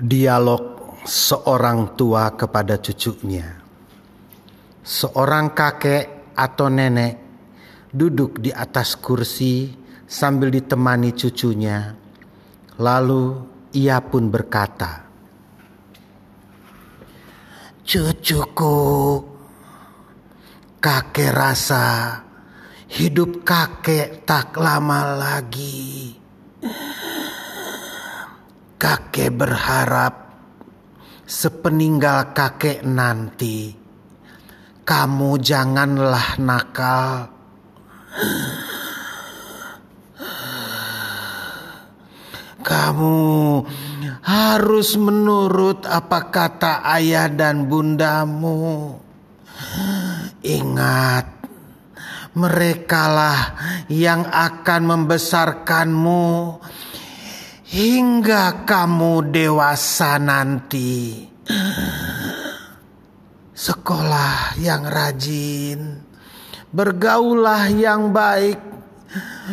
Dialog seorang tua kepada cucunya. Seorang kakek atau nenek duduk di atas kursi sambil ditemani cucunya. Lalu ia pun berkata, "Cucuku, kakek rasa hidup kakek tak lama lagi." Kakek berharap sepeninggal kakek nanti kamu janganlah nakal. Kamu harus menurut apa kata ayah dan bundamu. Ingat, merekalah yang akan membesarkanmu hingga kamu dewasa nanti. Sekolah yang rajin, bergaulah yang baik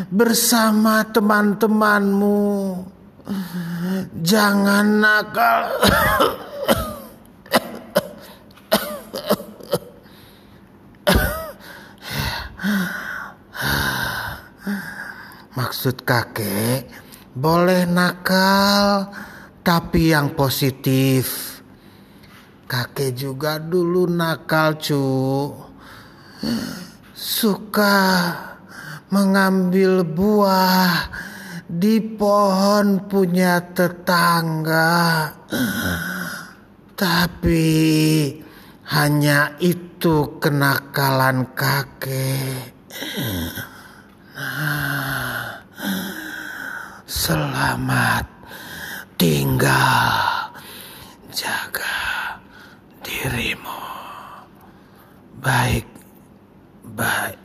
bersama teman-temanmu. Jangan nakal. Maksud kakek, boleh nakal, tapi yang positif. Kakek juga dulu nakal, cu. Suka mengambil buah di pohon punya tetangga. Tapi hanya itu kenakalan kakek. Selamat tinggal. Jaga dirimu. Baik, baik.